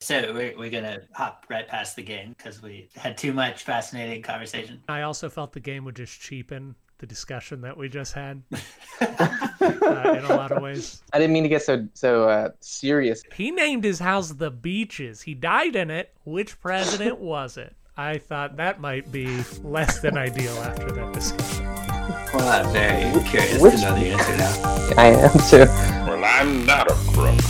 So we're, we're gonna hop right past the game because we had too much fascinating conversation. I also felt the game would just cheapen the discussion that we just had uh, in a lot of ways. I didn't mean to get so so uh, serious. He named his house the Beaches. He died in it. Which president was it? I thought that might be less than ideal after that discussion. Well, I'm very curious Which- to know the answer now. I am too. Well, I'm not a crook.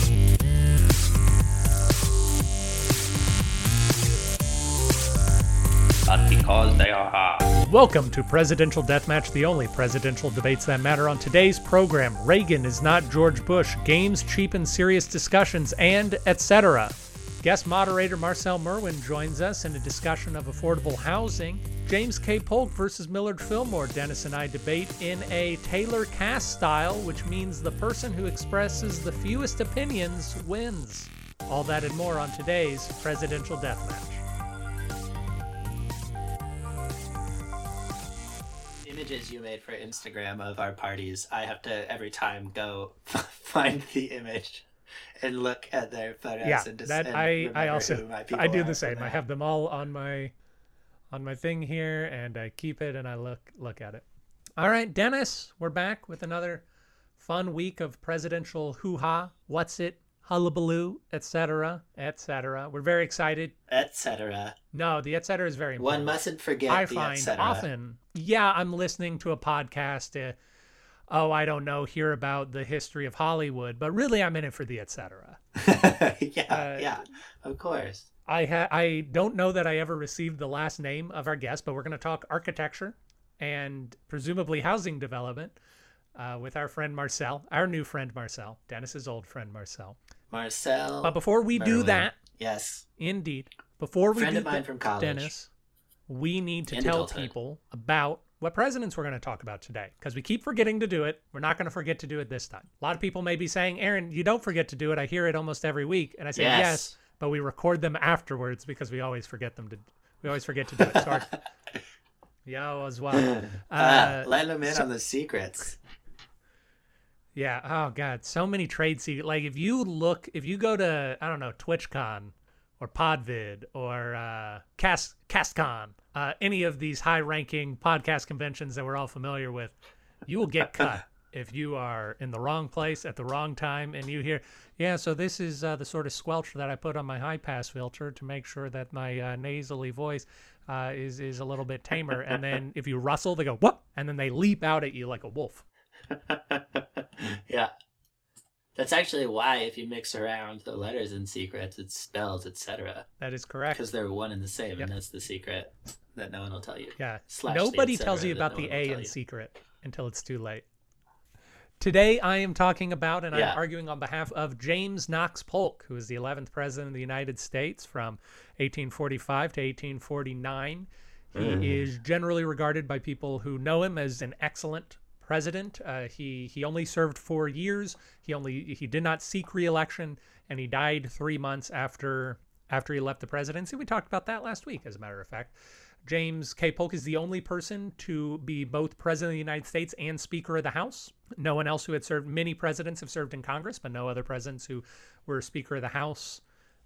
But because they are hard. Welcome to Presidential Deathmatch, the only presidential debates that matter. On today's program, Reagan is not George Bush, games cheapen serious discussions, and etc. Guest moderator Marcel Merwin joins us in a discussion of affordable housing. James K. Polk versus Millard Fillmore. Dennis and I debate in a Taylor cast style, which means the person who expresses the fewest opinions wins. All that and more on today's Presidential Deathmatch. Images you made for Instagram of our parties, I have to every time go find the image and look at their photos. yeah and just, that and i i also i do the same. I have them all on my on my thing here and i keep it and i look look at it. All right dennis we're back with another fun week of presidential hoo-ha. What's it hullabaloo etc etc we're very excited etc. no the etc is very One mustn't forget i the find often yeah i'm listening to a podcast uh, oh i don't know hear about the history of hollywood but really i'm in it for the etc yeah, Uh, yeah, of course. I ha- I don't know that I ever received the last name of our guest, but we're going to talk architecture and presumably housing development uh, with our friend Marcel, our new friend Marcel, Dennis's old friend Marcel. Marcel. But before we do that, yes, indeed, before we Friend do of mine that, from college. Dennis, we need to And tell adulthood. people about what presidents we're going to talk about today because we keep forgetting to do it. We're not going to forget to do it this time. A lot of people may be saying, "Aaron, you don't forget to do it." I hear it almost every week, and I say, Yes. "Yes." but we record them afterwards because we always forget them to we always forget to do it. Sorry. yeah, as well. uh, Uh, let them in on the secrets. Yeah. Oh god, so many trade secrets. Like if you look, if you go to I don't know TwitchCon or Podvid or uh, Cast CastCon, uh, any of these high-ranking podcast conventions that we're all familiar with, you will get cut. If you are in the wrong place at the wrong time and you hear, yeah, so this is uh, the sort of squelch that I put on my high pass filter to make sure that my uh, nasally voice uh, is is a little bit tamer. And then if you rustle, they go what? And then they leap out at you like a wolf. yeah. That's actually why if you mix around the letters in secrets, it spells etc. That is correct. Because they're one and the same, Yep. and that's the secret that no one will tell you. Yeah. Slash Nobody tells you about no the A in you. secret until it's too late. Today, I am talking about, and Yeah. I'm arguing on behalf of James Knox Polk, who is the 11th president of the United States from 1845 to 1849. He Mm-hmm. is generally regarded by people who know him as an excellent president. Uh, he he only served four years. He only he did not seek re-election, and he died three months after after he left the presidency. We talked about that last week, as a matter of fact. James K. Polk is the only person to be both president of the United States and Speaker of the House. No one else who had served, many presidents have served in Congress, but no other presidents who were Speaker of the House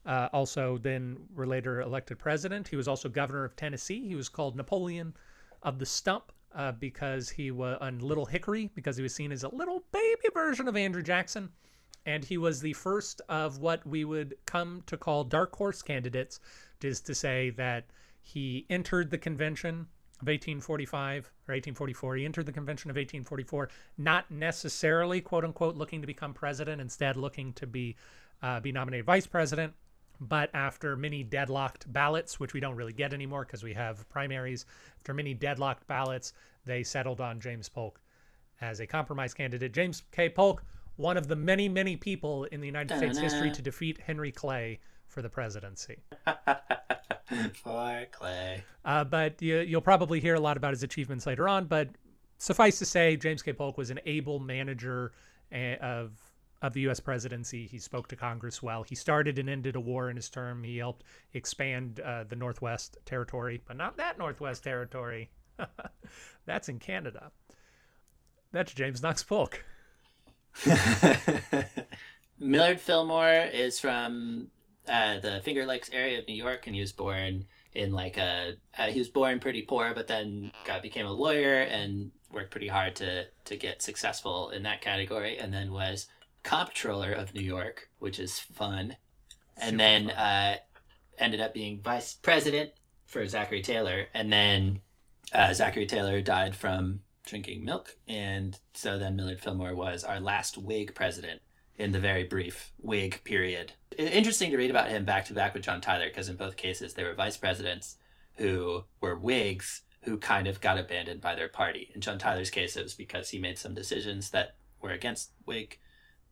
uh, also then were later elected president. He was also governor of Tennessee. He was called Napoleon of the Stump uh, because he was on Little Hickory, because he was seen as a little baby version of Andrew Jackson. And he was the first of what we would come to call dark horse candidates, is to say that he entered the convention of 1845 or 1844. He entered the convention of 1844, not necessarily quote unquote looking to become president, instead looking to be uh, be nominated vice president. But after many deadlocked ballots, which we don't really get anymore because we have primaries, after many deadlocked ballots, they settled on James Polk as a compromise candidate. James K. Polk, one of the many, many people in the United States history to defeat Henry Clay for the presidency. For Clay. Uh, but you, you'll probably hear a lot about his achievements later on. But suffice to say, James K. Polk was an able manager eh, of of the U.S. presidency. He spoke to Congress well. He started and ended a war in his term. He helped expand uh, the Northwest Territory, but not that Northwest Territory. That's in Canada. That's James Knox Polk. Millard Fillmore is from uh, the Finger Lakes area of New York, and he was born in like a. Uh, he was born pretty poor, but then got became a lawyer and worked pretty hard to to get successful in that category, and then was comptroller of New York, which is fun, and Super then fun. uh, ended up being vice president for Zachary Taylor, and then uh, Zachary Taylor died from drinking milk, and so then Millard Fillmore was our last Whig president in the very brief Whig period. Interesting to read about him back to back with John Tyler, because in both cases they were vice presidents who were Whigs who kind of got abandoned by their party. In John Tyler's case, it was because he made some decisions that were against Whig,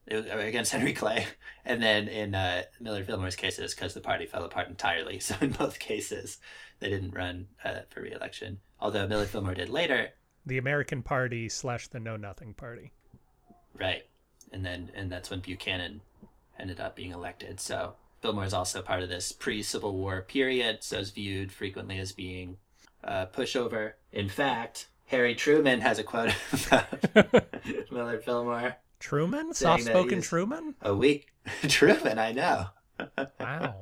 it was, or against Henry Clay, and then in uh, Millard Fillmore's case, it's because the party fell apart entirely. So in both cases, they didn't run uh, for re-election. Although Millard Fillmore did later, The American Party slash the Know Nothing Party. right? And then and that's when Buchanan ended up being elected. So Fillmore is also part of this pre-Civil War period, so is viewed frequently as being a pushover. In fact, Harry Truman has a quote about Millard Fillmore. Truman? Soft spoken Truman? A weak Truman, I know. Wow.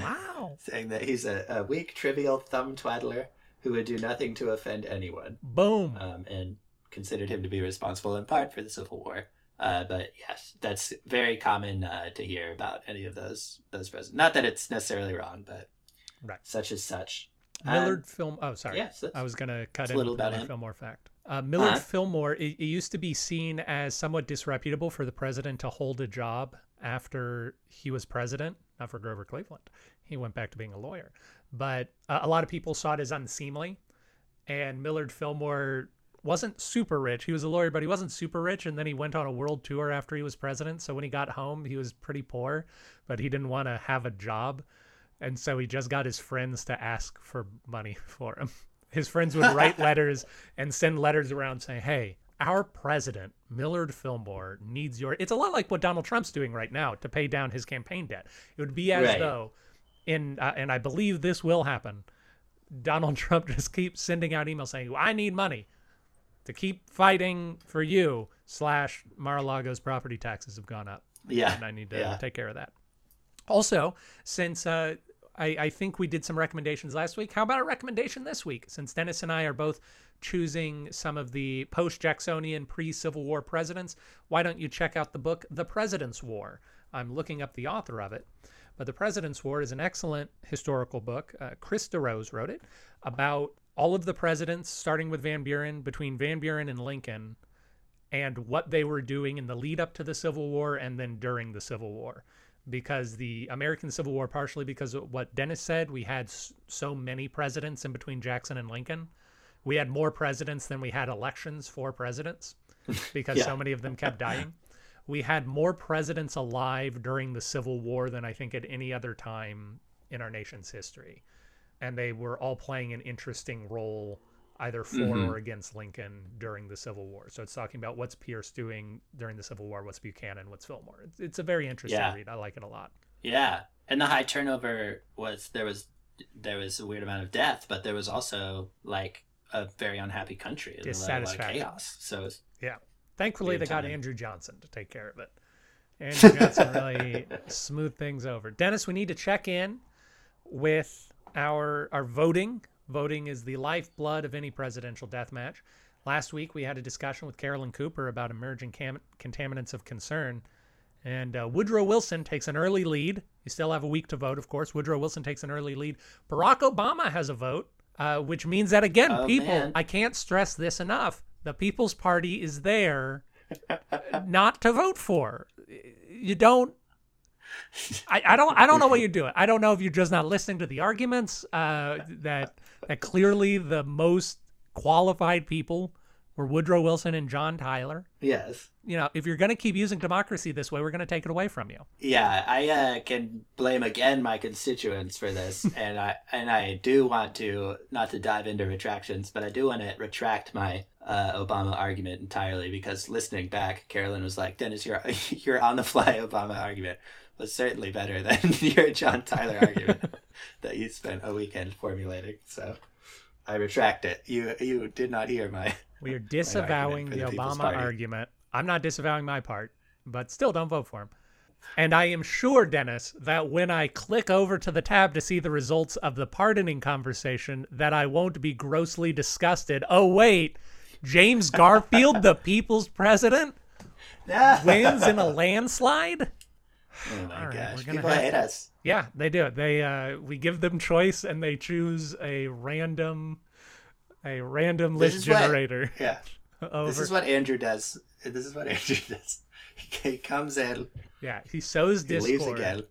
wow. saying that he's a, a weak, trivial thumb twaddler who would do nothing to offend anyone, Boom. um, and considered him to be responsible in part for the Civil War. Uh, but yes, that's very common uh, to hear about any of those those presidents. Not that it's necessarily wrong, but Right. such as such. Um, Millard Film. Oh, sorry. yes, I was going to cut that's a in little about Millard. Fillmore fact. Uh, Millard Uh-huh. Fillmore, it, it used to be seen as somewhat disreputable for the president to hold a job after he was president, not for Grover Cleveland. He went back to being a lawyer. But uh, a lot of people saw it as unseemly. And Millard Fillmore wasn't super rich. He was a lawyer, but he wasn't super rich. And then he went on a world tour after he was president. So when he got home, he was pretty poor, but he didn't want to have a job. And so he just got his friends to ask for money for him. His friends would write letters and send letters around saying, Hey, our president, Millard Fillmore, needs your. It's a lot like what Donald Trump's doing right now to pay down his campaign debt. It would be as Right. though, in uh, and I believe this will happen, Donald Trump just keeps sending out emails saying, I need money to keep fighting for you, slash, Mar a Lago's property taxes have gone up yeah, and I need to yeah. take care of that. Also, since uh, I, I think we did some recommendations last week, how about a recommendation this week? Since Dennis and I are both choosing some of the post Jacksonian, pre Civil War presidents, why don't you check out the book, The President's War? I'm looking up the author of it. But The President's War is an excellent historical book. Uh, Chris DeRose wrote it about all of the presidents, starting with Van Buren, between Van Buren and Lincoln, and what they were doing in the lead up to the Civil War and then during the Civil War. Because the American Civil War, partially because of what Dennis said, we had so many presidents in between Jackson and Lincoln. We had more presidents than we had elections for presidents because Yeah. so many of them kept dying. We had more presidents alive during the Civil War than I think at any other time in our nation's history. And they were all playing an interesting role either for Mhm. or against Lincoln during the Civil War. So it's talking about what's Pierce doing during the Civil War, what's Buchanan, what's Fillmore. It's, it's a very interesting Yeah. read. I like it a lot. Yeah, and the high turnover was there was there was a weird amount of death, but there was also like a very unhappy country and a lot- of chaos. So Yeah. Thankfully, Good they got. Andrew Johnson to take care of it. Andrew Johnson really smoothed things over. Dennis, we need to check in with our our voting. Voting is the lifeblood of any presidential death match. Last week, we had a discussion with Carolyn Cooper about emerging cam- contaminants of concern. And uh, Woodrow Wilson takes an early lead. You still have a week to vote, of course. Woodrow Wilson takes an early lead. Barack Obama has a vote, uh, which means that, again, Oh, people, man. I can't stress this enough. The People's Party is there not to vote for. You don't. I, I don't I don't know what you're doing. I don't know if you're just not listening to the arguments. Uh, that that clearly the most qualified people were Woodrow Wilson and John Tyler. yes, You know, if you're going to keep using democracy this way, we're going to take it away from you. yeah. I uh, can blame again my constituents for this, and I and I do want to not to dive into retractions, but I do want to retract my uh, Obama argument entirely because listening back, Carolyn was like, "Dennis, your your on the fly Obama argument was certainly better than your John Tyler argument that you spent a weekend formulating." So. I retract it. You you did not hear my We are disavowing the the Obama argument. I'm not disavowing my part, but still don't vote for him. And I am sure, Dennis, that when I click over to the tab to see the results of the pardoning conversation, that I won't be grossly disgusted. Oh, wait, James Garfield, the people's president, wins in a landslide? Oh my All gosh, people hate us. Yeah, they do. It. They uh we give them choice and they choose a random a random list is what- generator Yeah, over this is what Andrew does. This is what Andrew does. He comes in, Yeah, he sows he discord. leaves again.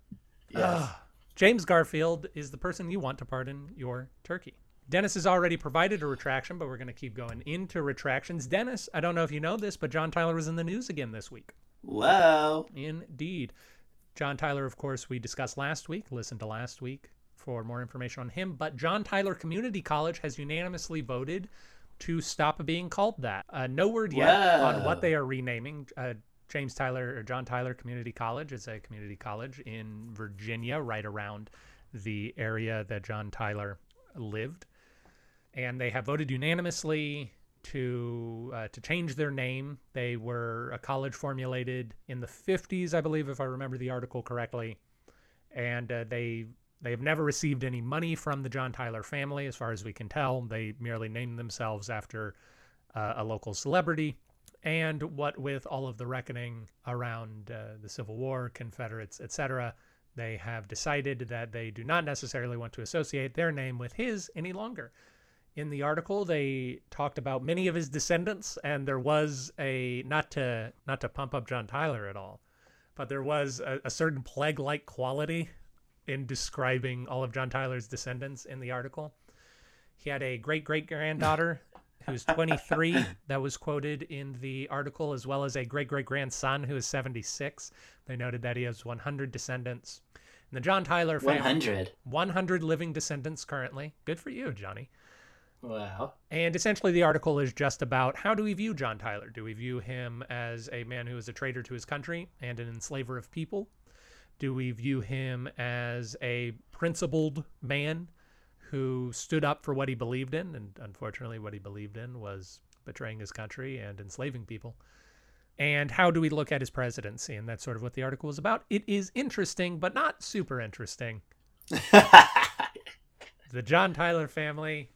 Yes. James Garfield is the person you want to pardon your turkey. Dennis has already provided a retraction, but we're going to keep going into retractions. Dennis, I don't know if you know this, but John Tyler was in the news again this week. Whoa. Indeed. John Tyler, of course, we discussed last week. Listen to last week for more information on him. But John Tyler Community College has unanimously voted to stop being called that. Uh, no word yet on what they are renaming. Uh, James Tyler or John Tyler Community College is a community college in Virginia, right around the area that John Tyler lived. And they have voted unanimously to uh, to change their name. They were a college formulated in the 50s, I believe, if I remember the article correctly, and uh, they they have never received any money from the John Tyler family, as far as we can tell. They merely named themselves after uh, a local celebrity. And what with all of the reckoning around uh, the Civil War, Confederates, etc., they have decided that they do not necessarily want to associate their name with his any longer in the article they talked about many of his descendants and there was a not to not to pump up john tyler at all but there was a, a certain plague like quality in describing all of john tyler's descendants in the article he had a great great granddaughter who's 23 that was quoted in the article as well as a great great grandson who is 76 they noted that he has 100 descendants and the john tyler family 100. 100 living descendants currently good for you johnny Wow. and essentially, the article is just about how do we view John Tyler? Do we view him as a man who is a traitor to his country and an enslaver of people? Do we view him as a principled man who stood up for what he believed in? And unfortunately, what he believed in was betraying his country and enslaving people. And how do we look at his presidency? And that's sort of what the article was about. It is interesting, but not super interesting. The John Tyler family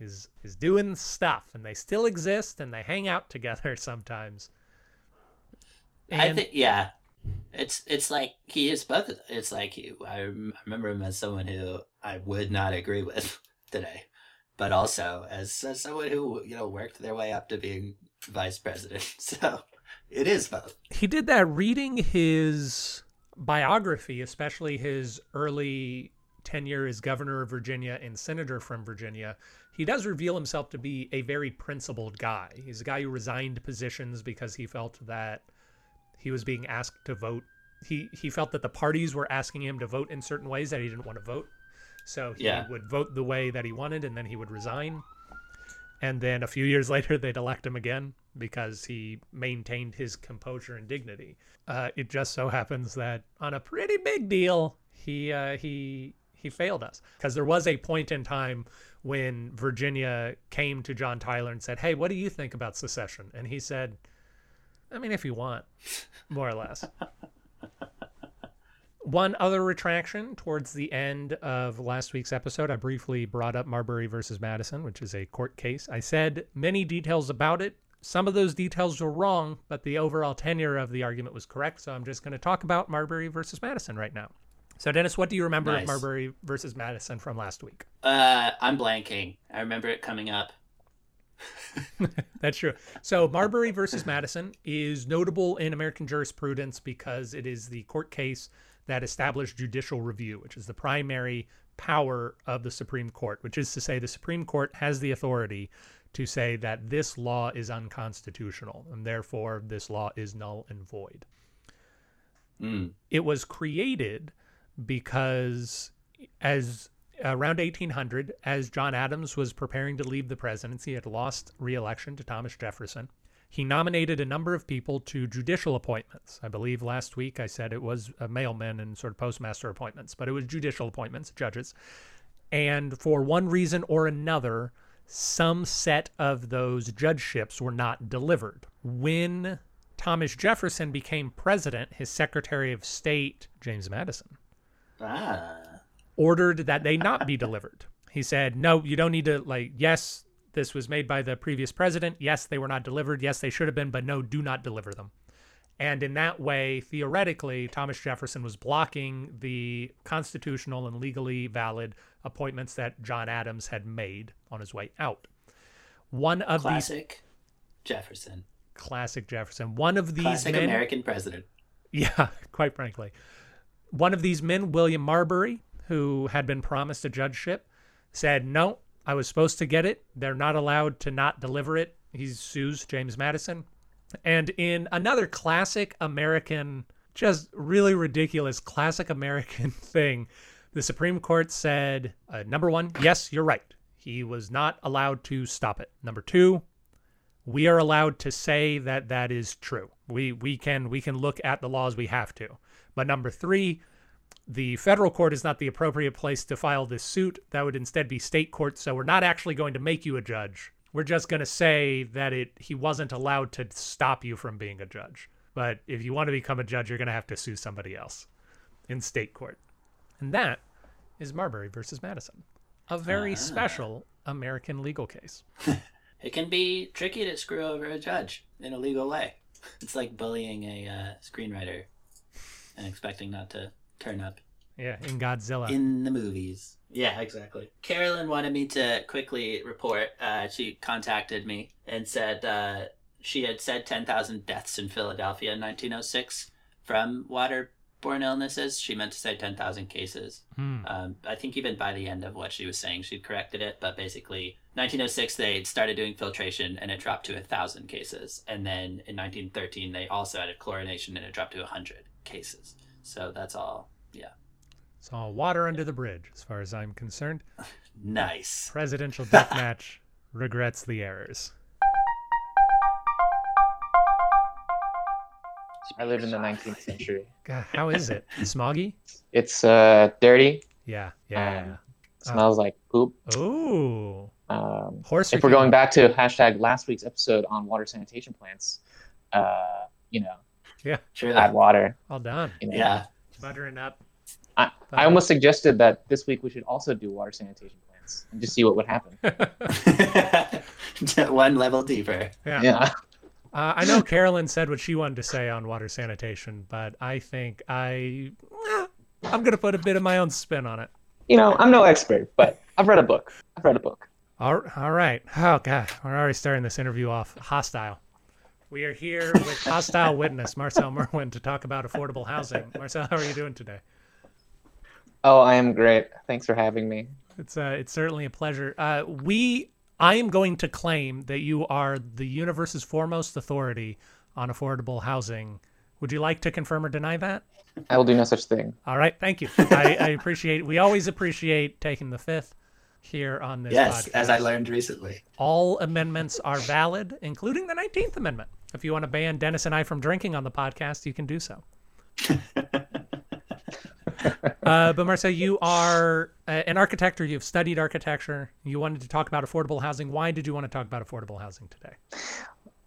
is is doing stuff and they still exist and they hang out together sometimes. I think yeah, it's it's like he is both. It's like he, I remember him as someone who I would not agree with today, but also as, as someone who you know worked their way up to being vice president. So it is both. he did that reading his biography, especially his early tenure as governor of Virginia and senator from Virginia. He does reveal himself to be a very principled guy. He's a guy who resigned positions because he felt that he was being asked to vote. He he felt that the parties were asking him to vote in certain ways that he didn't want to vote. So he Yeah. would vote the way that he wanted and then he would resign. And then a few years later, they'd elect him again because he maintained his composure and dignity. Uh, it just so happens that on a pretty big deal, he uh, he he failed us because there was a point in time when Virginia came to John Tyler and said, "Hey, what do you think about secession?" And he said, "I mean, if you want, more or less." One other retraction towards the end of last week's episode, I briefly brought up Marbury versus Madison, which is a court case. I said many details about it. Some of those details were wrong, but the overall tenure of the argument was correct. So I'm just going to talk about Marbury versus Madison right now. So, Dennis, what do you remember Nice. of Marbury versus Madison from last week? Uh, I'm blanking. I remember it coming up. That's true. So Marbury versus Madison is notable in American jurisprudence because it is the court case that established judicial review, which is the primary power of the Supreme Court, which is to say the Supreme Court has the authority to say that this law is unconstitutional and therefore this law is null and void. Mm. It was created because as around 1800 as John Adams was preparing to leave the presidency had lost re-election to Thomas Jefferson. He nominated a number of people to judicial appointments. I believe last week I said it was uh, mailmen and sort of postmaster appointments but it was judicial appointments judges. And for one reason or another some set of those judgeships were not delivered. When Thomas Jefferson became president, his Secretary of State, James Madison, Ah. Ordered that they not be delivered. He said, no, you don't need to, like, yes, this was made by the previous president. Yes, they were not delivered. Yes, they should have been, but no, do not deliver them. And in that way, theoretically, Thomas Jefferson was blocking the constitutional and legally valid appointments that John Adams had made on his way out. One of these Classic Jefferson. classic Jefferson, one of these Classic men, American president. yeah, quite frankly. One of these men, William Marbury, who had been promised a judgeship, said, No, I was supposed to get it. They're not allowed to not deliver it. He sues James Madison. And in another classic American, just really ridiculous classic American thing, the Supreme Court said, uh, number one, yes, you're right. He was not allowed to stop it. Number two, we are allowed to say that that is true. We we can we can look at the laws we have to. But number 3, the federal court is not the appropriate place to file this suit. That would instead be state court, so we're not actually going to make you a judge. We're just going to say that it he wasn't allowed to stop you from being a judge. But if you want to become a judge, you're going to have to sue somebody else in state court. And that is Marbury versus Madison. A very Ah. special American legal case. It can be tricky to screw over a judge in a legal way. It's like bullying a uh, screenwriter and expecting not to turn up Yeah, in Godzilla. in the movies. Yeah, exactly. Carolyn wanted me to quickly report. Uh, she contacted me and said uh, she had said 10,000 deaths in Philadelphia in 1906 from waterborne illnesses. She meant to say 10,000 cases. Hmm. Um, I think even by the end of what she was saying, she'd corrected it. But basically, 1906 they started doing filtration and it dropped to a thousand cases, and then in 1913 they also added chlorination and it dropped to hundred cases. So that's all. Yeah, It's all water under the bridge, as far as I'm concerned. nice. Presidential deathmatch regrets the errors. I lived in the 19th century. God, how is it? Smoggy? It's uh, dirty. Yeah, yeah. Um, Smells like poop. Ooh, Um, horse. if we're going back to hashtag last week's episode on water sanitation plants, uh, you know, True. add water. all done. You know. Yeah. Buttering up. I, I almost suggested that this week we should also do water sanitation plants and just see what would happen. One level deeper. yeah. Yeah. Uh, I know Carolyn said what she wanted to say on water sanitation, but I think I, eh, I'm gonna put a bit of my own spin on it. You know, I'm no expert, but I've read a book. I've read a book. All, all right. Oh God, we're already starting this interview off hostile. We are here with hostile witness Marcel Merwin to talk about affordable housing. Marcel, how are you doing today? Oh, I am great. Thanks for having me. It's uh, it's certainly a pleasure. Uh, we, I am going to claim that you are the universe's foremost authority on affordable housing. Would you like to confirm or deny that? I will do no such thing. All right, thank you. I, I appreciate. We always appreciate taking the fifth here on this. Yes, podcast. as I learned recently. all amendments are valid, including the 19th Amendment. If you want to ban Dennis and I from drinking on the podcast, you can do so. uh, but Marcel, you are uh, an architect, or you've studied architecture. You wanted to talk about affordable housing. Why did you want to talk about affordable housing today?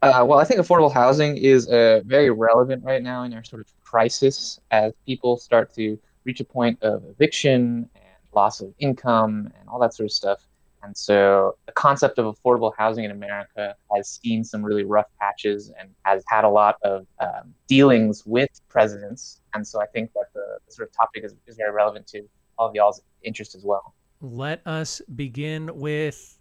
Uh, well, I think affordable housing is uh, very relevant right now in our sort of crisis as people start to reach a point of eviction and loss of income and all that sort of stuff. And so the concept of affordable housing in America has seen some really rough patches and has had a lot of um, dealings with presidents. And so I think that the, sort of topic is, is very relevant to all of y'all's interest as well. Let us begin with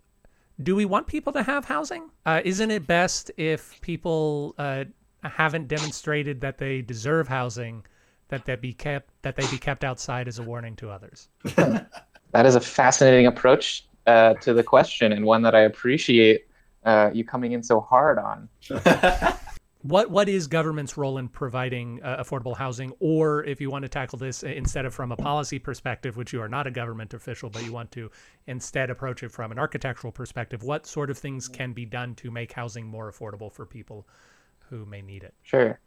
do we want people to have housing? Uh, isn't it best if people uh, haven't demonstrated that they deserve housing, that they be kept that they be kept outside as a warning to others? That is a fascinating approach uh, to the question and one that I appreciate uh, you coming in so hard on. What what is government's role in providing uh, affordable housing, or if you want to tackle this instead of from a policy perspective, which you are not a government official, but you want to instead approach it from an architectural perspective, what sort of things can be done to make housing more affordable for people who may need it? Sure.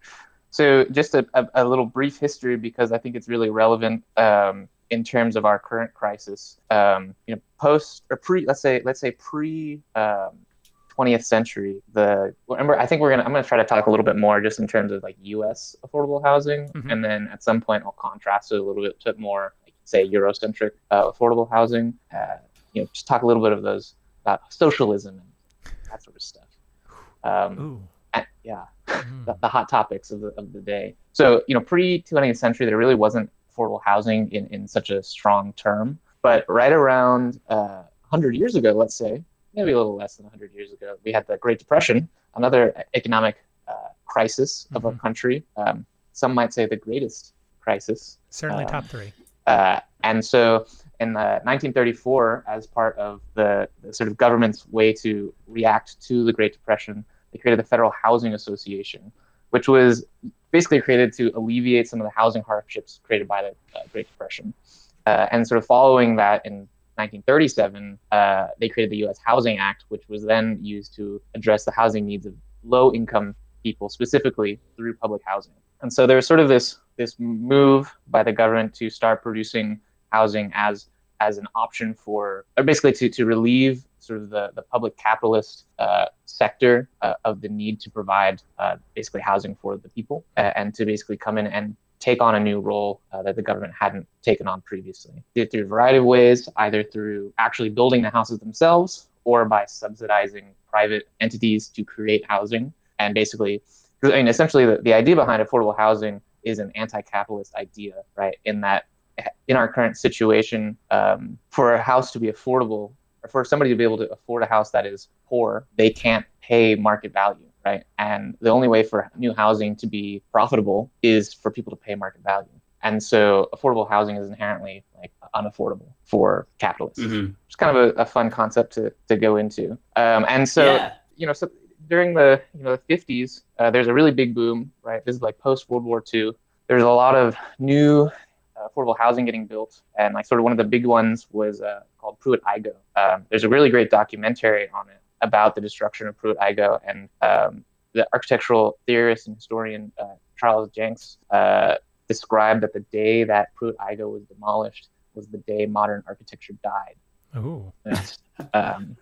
So just a, a, a little brief history because I think it's really relevant um, in terms of our current crisis. Um, you know, post or pre, let's say let's say pre um, 20th century, the remember I think we're gonna I'm gonna try to talk a little bit more just in terms of like U.S. affordable housing, Mhm. and then at some point I'll contrast it a little bit to more like say Eurocentric uh, affordable housing. Uh, you know, just talk a little bit of those about socialism and that sort of stuff. Um, Ooh. and- yeah, Mm. the, the hot topics of the, of the day. So, you know, pre 20th century, there really wasn't affordable housing in, in such a strong term. But right around uh, 100 years ago, let's say, maybe a little less than 100 years ago, we had the Great Depression, another economic uh, crisis of our Mhm. country. Um, some might say the greatest crisis. Certainly um, top three. Uh, and so in uh, 1934, as part of the, the sort of government's way to react to the Great Depression, they created the Federal Housing Association, which was basically created to alleviate some of the housing hardships created by the uh, Great Depression. Uh, and sort of following that in 1937, uh, they created the U.S. Housing Act, which was then used to address the housing needs of low-income people, specifically through public housing. And so there was sort of this this move by the government to start producing housing as as an option for, or basically to, to relieve sort of the, the public capitalist uh, sector uh, of the need to provide uh, basically housing for the people uh, and to basically come in and take on a new role uh, that the government hadn't taken on previously. Through a variety of ways, either through actually building the houses themselves or by subsidizing private entities to create housing. And basically, I mean, essentially, the, the idea behind affordable housing is an anti-capitalist idea, right? In that, in our current situation, um, for a house to be affordable, or for somebody to be able to afford a house that is poor, they can't pay market value, right? And the only way for new housing to be profitable is for people to pay market value. And so, affordable housing is inherently like unaffordable for capitalists. Mhm. It's kind of a, a fun concept to, to go into. Um, and so, yeah. you know, so during the you know the 50s, uh, there's a really big boom, right? This is like post World War II. There's a lot of new affordable housing getting built, and like sort of one of the big ones was uh, called Pruitt-Igoe. Um, there's a really great documentary on it about the destruction of Pruitt-Igoe, and um, the architectural theorist and historian uh, Charles Jencks uh, described that the day that Pruitt-Igoe was demolished was the day modern architecture died Ooh. um,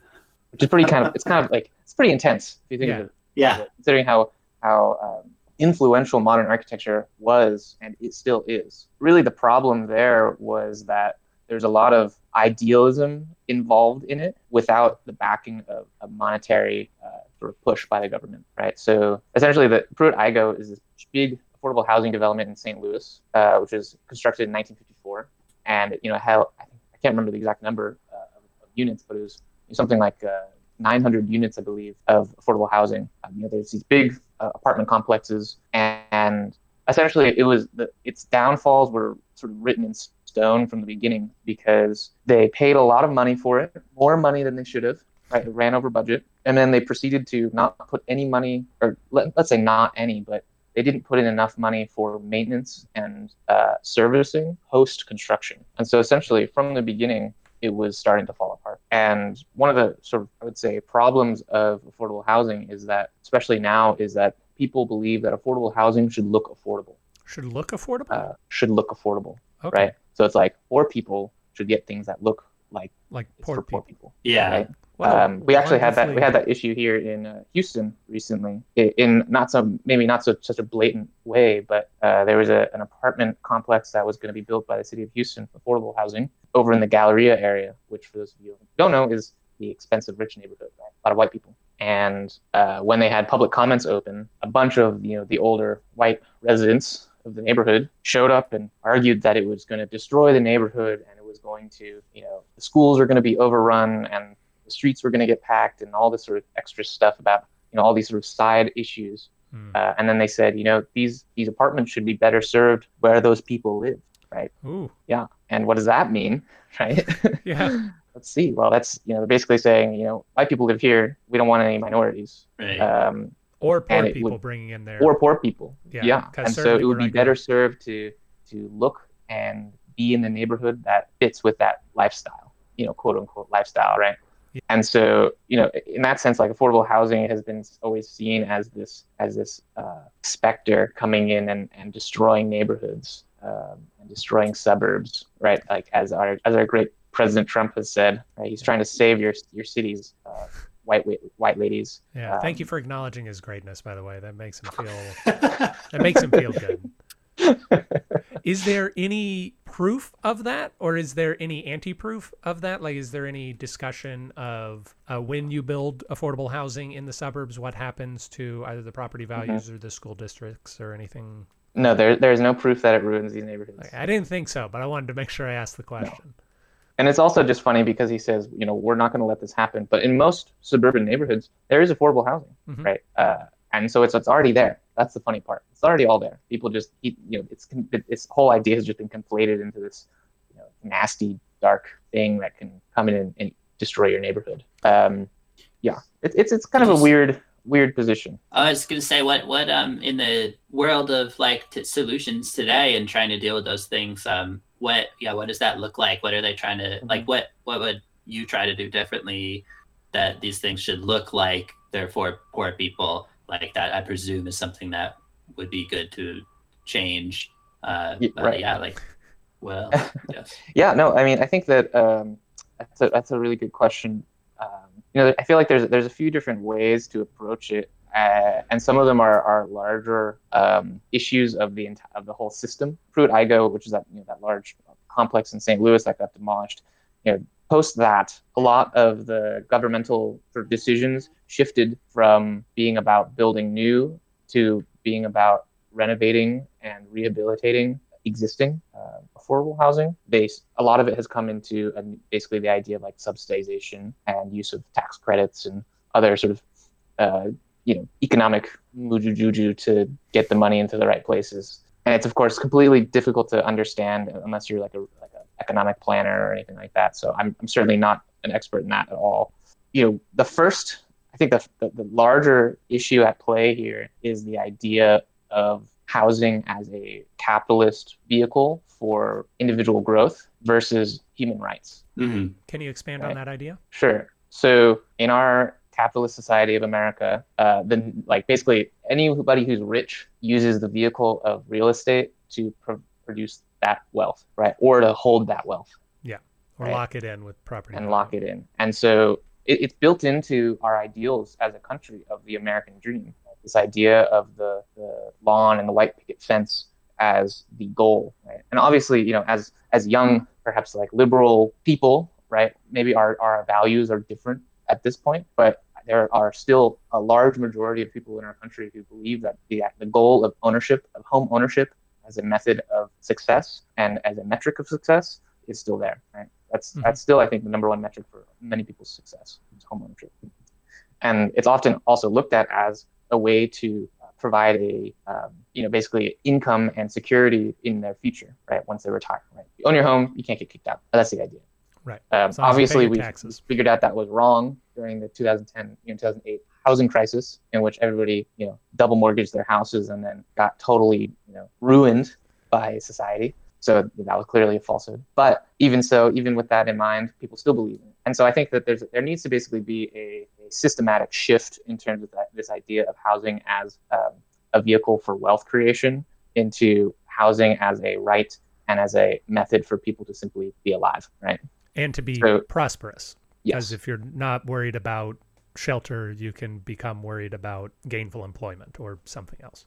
which is pretty kind of it's kind of like it's pretty intense if you think Yeah. of it, Yeah. considering how how um, influential modern architecture was and it still is. Really, the problem there was that there's a lot of idealism involved in it without the backing of a monetary uh, sort of push by the government, right? So essentially, the Pruitt-Igoe is this big affordable housing development in St. Louis, uh, which was constructed in 1954, and you know, I, I can't remember the exact number uh, of, of units, but it was something like uh, 900 units, I believe, of affordable housing. Um, you know, there's these big uh, apartment complexes, and, and essentially, it was the, its downfalls were sort of written in stone from the beginning because they paid a lot of money for it, more money than they should have. Right, it ran over budget, and then they proceeded to not put any money, or let, let's say not any, but they didn't put in enough money for maintenance and uh, servicing post construction. And so essentially, from the beginning, it was starting to fall apart. And one of the sort of, I would say, problems of affordable housing is that, especially now, is that people believe that affordable housing should look affordable, Should look affordable. uh, should look affordable, okay. right? So it's like poor people should get things that look like Like poor for poor people. people. Yeah. Right? Um, we actually had that. We had that issue here in uh, Houston recently, in not some maybe not so such a blatant way, but uh, there was a, an apartment complex that was going to be built by the city of Houston, affordable housing, over in the Galleria area, which for those of you who don't know is the expensive rich neighborhood, right? A lot of white people. And uh, when they had public comments open, a bunch of you know the older white residents of the neighborhood showed up and argued that it was going to destroy the neighborhood and it was going to you know the schools are going to be overrun and the streets were going to get packed and all this sort of extra stuff about you know all these sort of side issues Hmm. uh, and then they said you know these these apartments should be better served where those people live right Ooh. Yeah. and what does that mean right Yeah. let's see well that's you know basically saying you know white people live here we don't want any minorities Right. um, Or poor people would- bringing in their. or poor people Yeah, yeah, 'cause and so it would be I go- better served to to look and be in the neighborhood that fits with that lifestyle you know quote unquote lifestyle right Yeah. and so you know in that sense like affordable housing has been always seen as this as this uh, specter coming in and, and destroying neighborhoods um, and destroying suburbs right like as our as our great president trump has said right he's trying to save your your cities uh, white white ladies. Yeah, um, thank you for acknowledging his greatness. By the way, that makes him feel that makes him feel good. is there any proof of that, or is there any anti-proof of that? Like, is there any discussion of uh, when you build affordable housing in the suburbs, what happens to either the property mm-hmm. values mm -hmm. or the school districts or anything? No, there there's no proof that it ruins these neighborhoods. I didn't think so, but I wanted to make sure I asked the question. No. And it's also just funny because he says, you know, we're not going to let this happen. But in most suburban neighborhoods, there is affordable housing, mm -hmm. right? Uh, and so it's it's already there. That's the funny part. It's already all there. People just, you know, it's this whole idea has just been conflated into this, you know, nasty, dark thing that can come in and, and destroy your neighborhood. Um, yeah, it, it's it's kind of a weird weird position. I was going to say what what um in the world of like solutions today and trying to deal with those things um what yeah what does that look like what are they trying to mm-hmm. like what what would you try to do differently that these things should look like therefore poor people like that i presume is something that would be good to change uh yeah, right. yeah like well yes yeah no i mean i think that um that's a, that's a really good question um, you know i feel like there's there's a few different ways to approach it uh, and some of them are, are larger um, issues of the of the whole system. Pruitt-Igoe, which is that you know, that large complex in St. Louis that got demolished, you know, post that, a lot of the governmental sort of decisions shifted from being about building new to being about renovating and rehabilitating existing uh, affordable housing. A lot of it has come into uh, basically the idea of like subsidization and use of tax credits and other sort of uh, you know economic muju juju to get the money into the right places. And it's of course completely difficult to understand unless you're like a economic planner or anything like that. So I'm, I'm certainly not an expert in that at all. You know, the first I think the, the, the larger issue at play here is the idea of housing as a capitalist vehicle for individual growth versus human rights. Mm-hmm. Can you expand right? on that idea? Sure. So in our capitalist society of America, uh, then like basically anybody who's rich uses the vehicle of real estate to pro- produce that wealth, right, or to hold that wealth. Yeah, or right? lock it in with property. And lock it in, and so it, it's built into our ideals as a country of the American dream. This idea of the, the lawn and the white picket fence as the goal, right? And obviously, you know, as as young, perhaps like liberal people, right? Maybe our, our values are different at this point, but there are still a large majority of people in our country who believe that the, the goal of ownership, of home ownership, as a method of success and as a metric of success is still there. Right? That's mm-hmm. that's still, I think, the number one metric for many people's success is home ownership, and it's often also looked at as a way to provide a um, you know basically income and security in their future, right? Once they retire, right? You own your home, you can't get kicked out. That's the idea. Right. Um, obviously, we figured out that was wrong during the 2010, you know, 2008 housing crisis, in which everybody, you know, double mortgaged their houses and then got totally, you know, ruined by society. So that was clearly a falsehood. But even so, even with that in mind, people still believe in it. And so I think that there's there needs to basically be a, a systematic shift in terms of that, this idea of housing as um, a vehicle for wealth creation into housing as a right and as a method for people to simply be alive, right? and to be so, prosperous. Yes. Because if you're not worried about shelter, you can become worried about gainful employment or something else.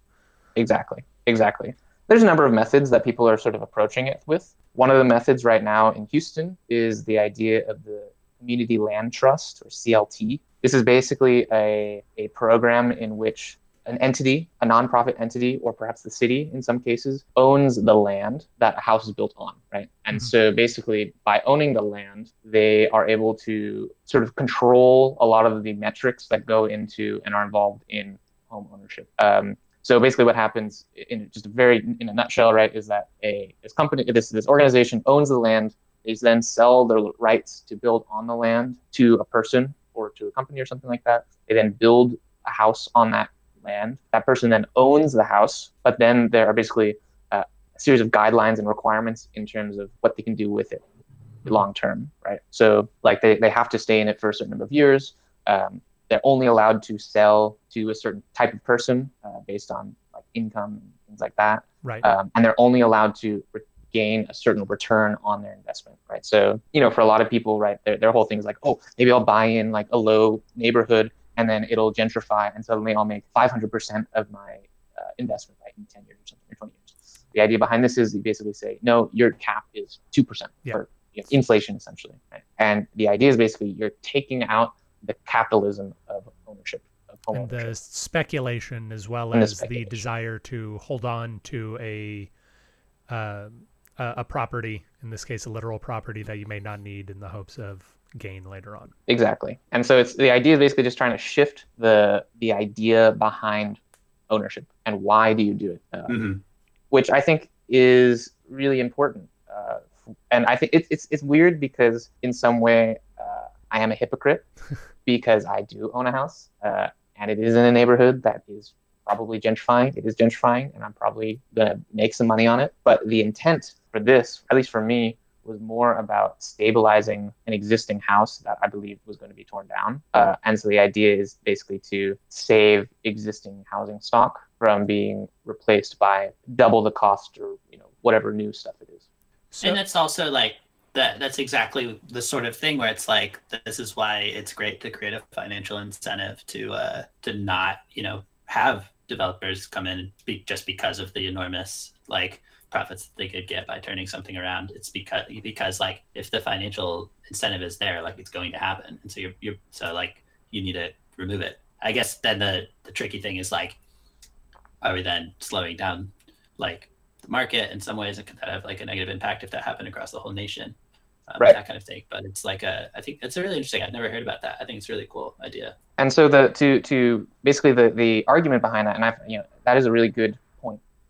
Exactly. Exactly. There's a number of methods that people are sort of approaching it with. One of the methods right now in Houston is the idea of the Community Land Trust or CLT. This is basically a, a program in which an entity, a nonprofit entity, or perhaps the city in some cases, owns the land that a house is built on, right? And mm-hmm. so basically, by owning the land, they are able to sort of control a lot of the metrics that go into and are involved in home ownership. Um, so basically, what happens in just a very in a nutshell, right, is that a this company, this this organization owns the land. They then sell their rights to build on the land to a person or to a company or something like that. They then build a house on that land. That person then owns the house, but then there are basically uh, a series of guidelines and requirements in terms of what they can do with it long term, right? So like they, they have to stay in it for a certain number of years. Um, they're only allowed to sell to a certain type of person uh, based on like income and things like that. Right. Um, and they're only allowed to gain a certain return on their investment, right? So, you know, for a lot of people, right, their, their whole thing is like, oh, maybe I'll buy in like a low neighborhood and then it'll gentrify and suddenly I'll make 500% of my uh, investment, right, in 10 years or something, or 20 years. The idea behind this is you basically say, no, your cap is 2% Yeah. for you know, inflation, essentially. Right? And the idea is basically you're taking out the capitalism of ownership, and the speculation as well And as the speculation. desire to hold on to a uh, a a property in this case a literal property that you may not need in the hopes of gain later on Exactly. And so it's the idea is basically just trying to shift the the idea behind ownership and why do you do it, uh, Mhm. which I think is really important. Uh, and I think it's it's it's weird because in some way uh, I am a hypocrite because I do own a house uh, and it is in a neighborhood that is probably gentrifying. It is gentrifying, and I'm probably gonna make some money on it. But the intent for this, at least for me, was more about stabilizing an existing house that I believe was going to be torn down. Uh, and so the idea is basically to save existing housing stock from being replaced by double the cost or you know whatever new stuff it is. so and that's also like that that's exactly the sort of thing where it's like this is why it's great to create a financial incentive to uh to not you know have developers come in be, just because of the enormous like profits that they could get by turning something around it's because because like if the financial incentive is there like it's going to happen. And so you're, you're so like you need to remove it. I guess then the the tricky thing is like are we then slowing down like the market in some ways? It could have like a negative impact if that happened across the whole nation um, Right. that kind of thing. But it's like a i think it's a really interesting i've never heard about that. I think it's a really cool idea. And so the to to basically the the argument behind that, and I've you know that is a really good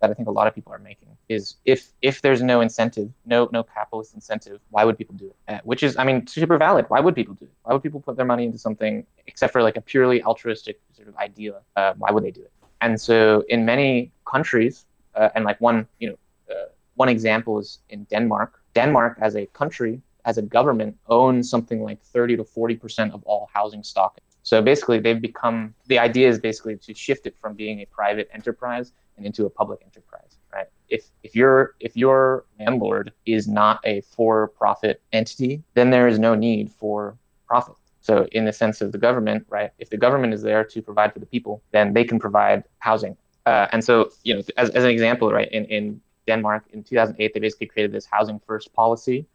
that I think a lot of people are making is if if there's no incentive, no no capitalist incentive, why would people do it? Uh, which is I mean super valid. Why would people do it? Why would people put their money into something except for like a purely altruistic sort of idea? Uh, why would they do it? And so in many countries, uh, and like one you know uh, one example is in Denmark. Denmark as a country, as a government, owns something like 30 to 40 percent of all housing stock. So basically, they've become the idea is basically to shift it from being a private enterprise and into a public enterprise, right? If if your if your landlord is not a for-profit entity, then there is no need for profit. So in the sense of the government, right? If the government is there to provide for the people, then they can provide housing. Uh, and so, you know, as, as an example, right, in, in Denmark in 2008, they basically created this housing first policy,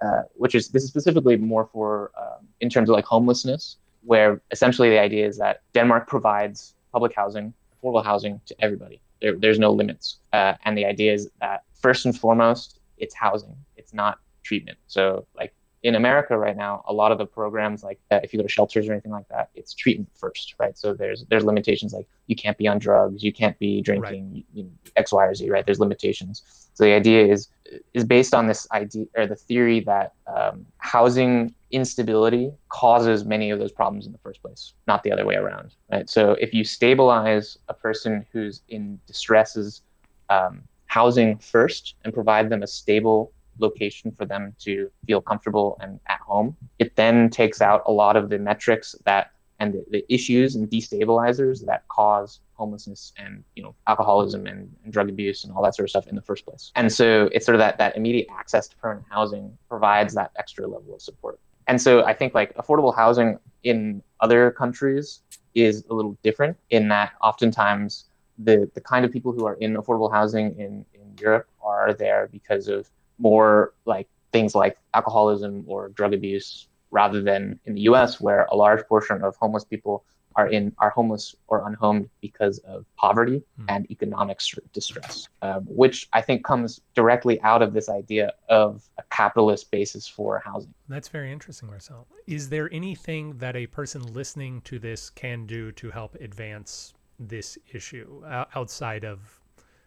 uh, which is this is specifically more for um, in terms of like homelessness, where essentially the idea is that Denmark provides public housing, affordable housing to everybody. There, there's no limits, uh, and the idea is that first and foremost, it's housing. It's not treatment. So like in America right now, a lot of the programs, like uh, if you go to shelters or anything like that, it's treatment first, right? So there's there's limitations like you can't be on drugs, you can't be drinking, you know, X, Y, or Z, right? There's limitations. So the idea is is based on this idea or the theory that um, housing instability causes many of those problems in the first place, not the other way around, right? So if you stabilize a person who's in distresses um, housing first and provide them a stable location for them to feel comfortable and at home, it then takes out a lot of the metrics that and the, the issues and destabilizers that cause homelessness and you know alcoholism and, and drug abuse and all that sort of stuff in the first place. And so it's sort of that that immediate access to permanent housing provides that extra level of support. And so I think like affordable housing in other countries is a little different in that oftentimes the the kind of people who are in affordable housing in, in Europe are there because of more like things like alcoholism or drug abuse rather than in the US where a large portion of homeless people are in are homeless or unhomed because of poverty Hmm. and economic distress, um, which I think comes directly out of this idea of a capitalist basis for housing. That's very interesting, Marcel. Is there anything that a person listening to this can do to help advance this issue o- outside of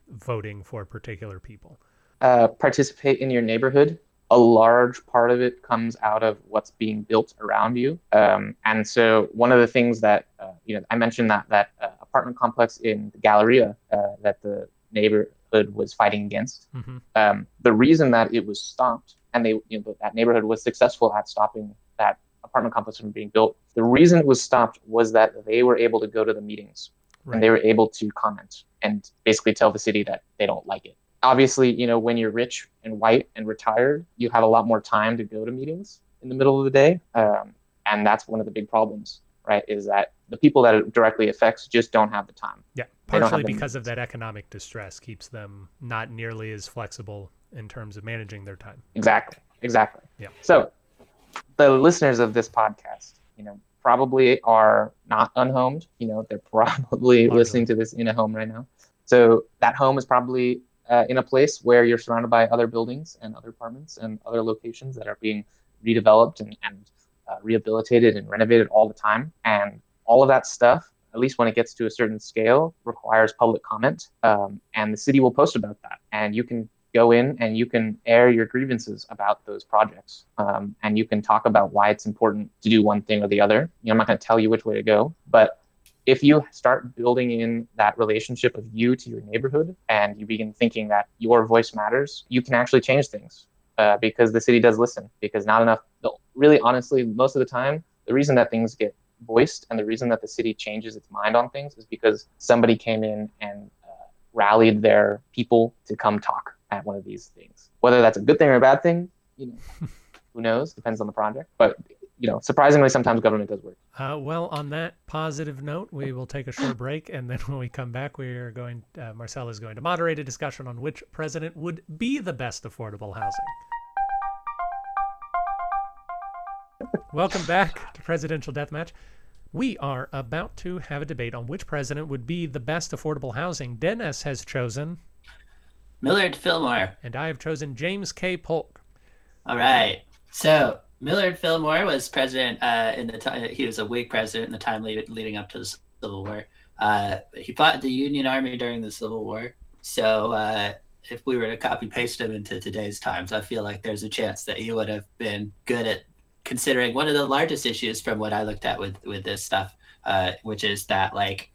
voting for particular people? Uh, participate in your neighborhood. A large part of it comes out of what's being built around you. Um, and so one of the things that uh, you know, I mentioned that that uh, apartment complex in the Galleria uh, that the neighborhood was fighting against. hmm Um, the reason that it was stopped and they you know that neighborhood was successful at stopping that apartment complex from being built. The reason it was stopped was that they were able to go to the meetings Right. and they were able to comment and basically tell the city that they don't like it. Obviously, you know, when you're rich and white and retired, you have a lot more time to go to meetings in the middle of the day. Um, and that's one of the big problems, right? Is that the people that it directly affects just don't have the time. Yeah, partially because of that economic distress keeps them not nearly as flexible in terms of managing their time. Exactly. Exactly. Yeah. So the listeners of this podcast, you know, probably are not unhomed. You know, they're probably Largely. listening to this in a home right now. So that home is probably uh, in a place where you're surrounded by other buildings and other apartments and other locations that are being redeveloped and, and uh, rehabilitated and renovated all the time. And all of that stuff, at least when it gets to a certain scale, requires public comment. Um, and the city will post about that. And you can go in and you can air your grievances about those projects. Um, and you can talk about why it's important to do one thing or the other. You know, I'm not going to tell you which way to go, but if you start building in that relationship of you to your neighborhood and you begin thinking that your voice matters, you can actually change things uh, because the city does listen. Because not enough, really honestly, most of the time, the reason that things get voiced and the reason that the city changes its mind on things is because somebody came in and uh, rallied their people to come talk at one of these things. Whether that's a good thing or a bad thing, you know, who knows? Depends on the project. But you know, surprisingly, sometimes government does work. Uh, well, on that positive note, we will take a short break, and then when we come back, we are going. Uh, Marcel is going to moderate a discussion on which president would be the best affordable housing. Welcome back to Presidential Deathmatch. We are about to have a debate on which president would be the best affordable housing. Dennis has chosen, Millard Fillmore. and I have chosen James K. Polk. All right. So Millard Fillmore was president uh, in the time. He was a Whig president in the time lead, leading up to the Civil War. Uh, he fought the Union Army during the Civil War. So uh, if we were to copy paste him into today's times, I feel like there's a chance that he would have been good at considering one of the largest issues from what I looked at with with this stuff, uh, which is that like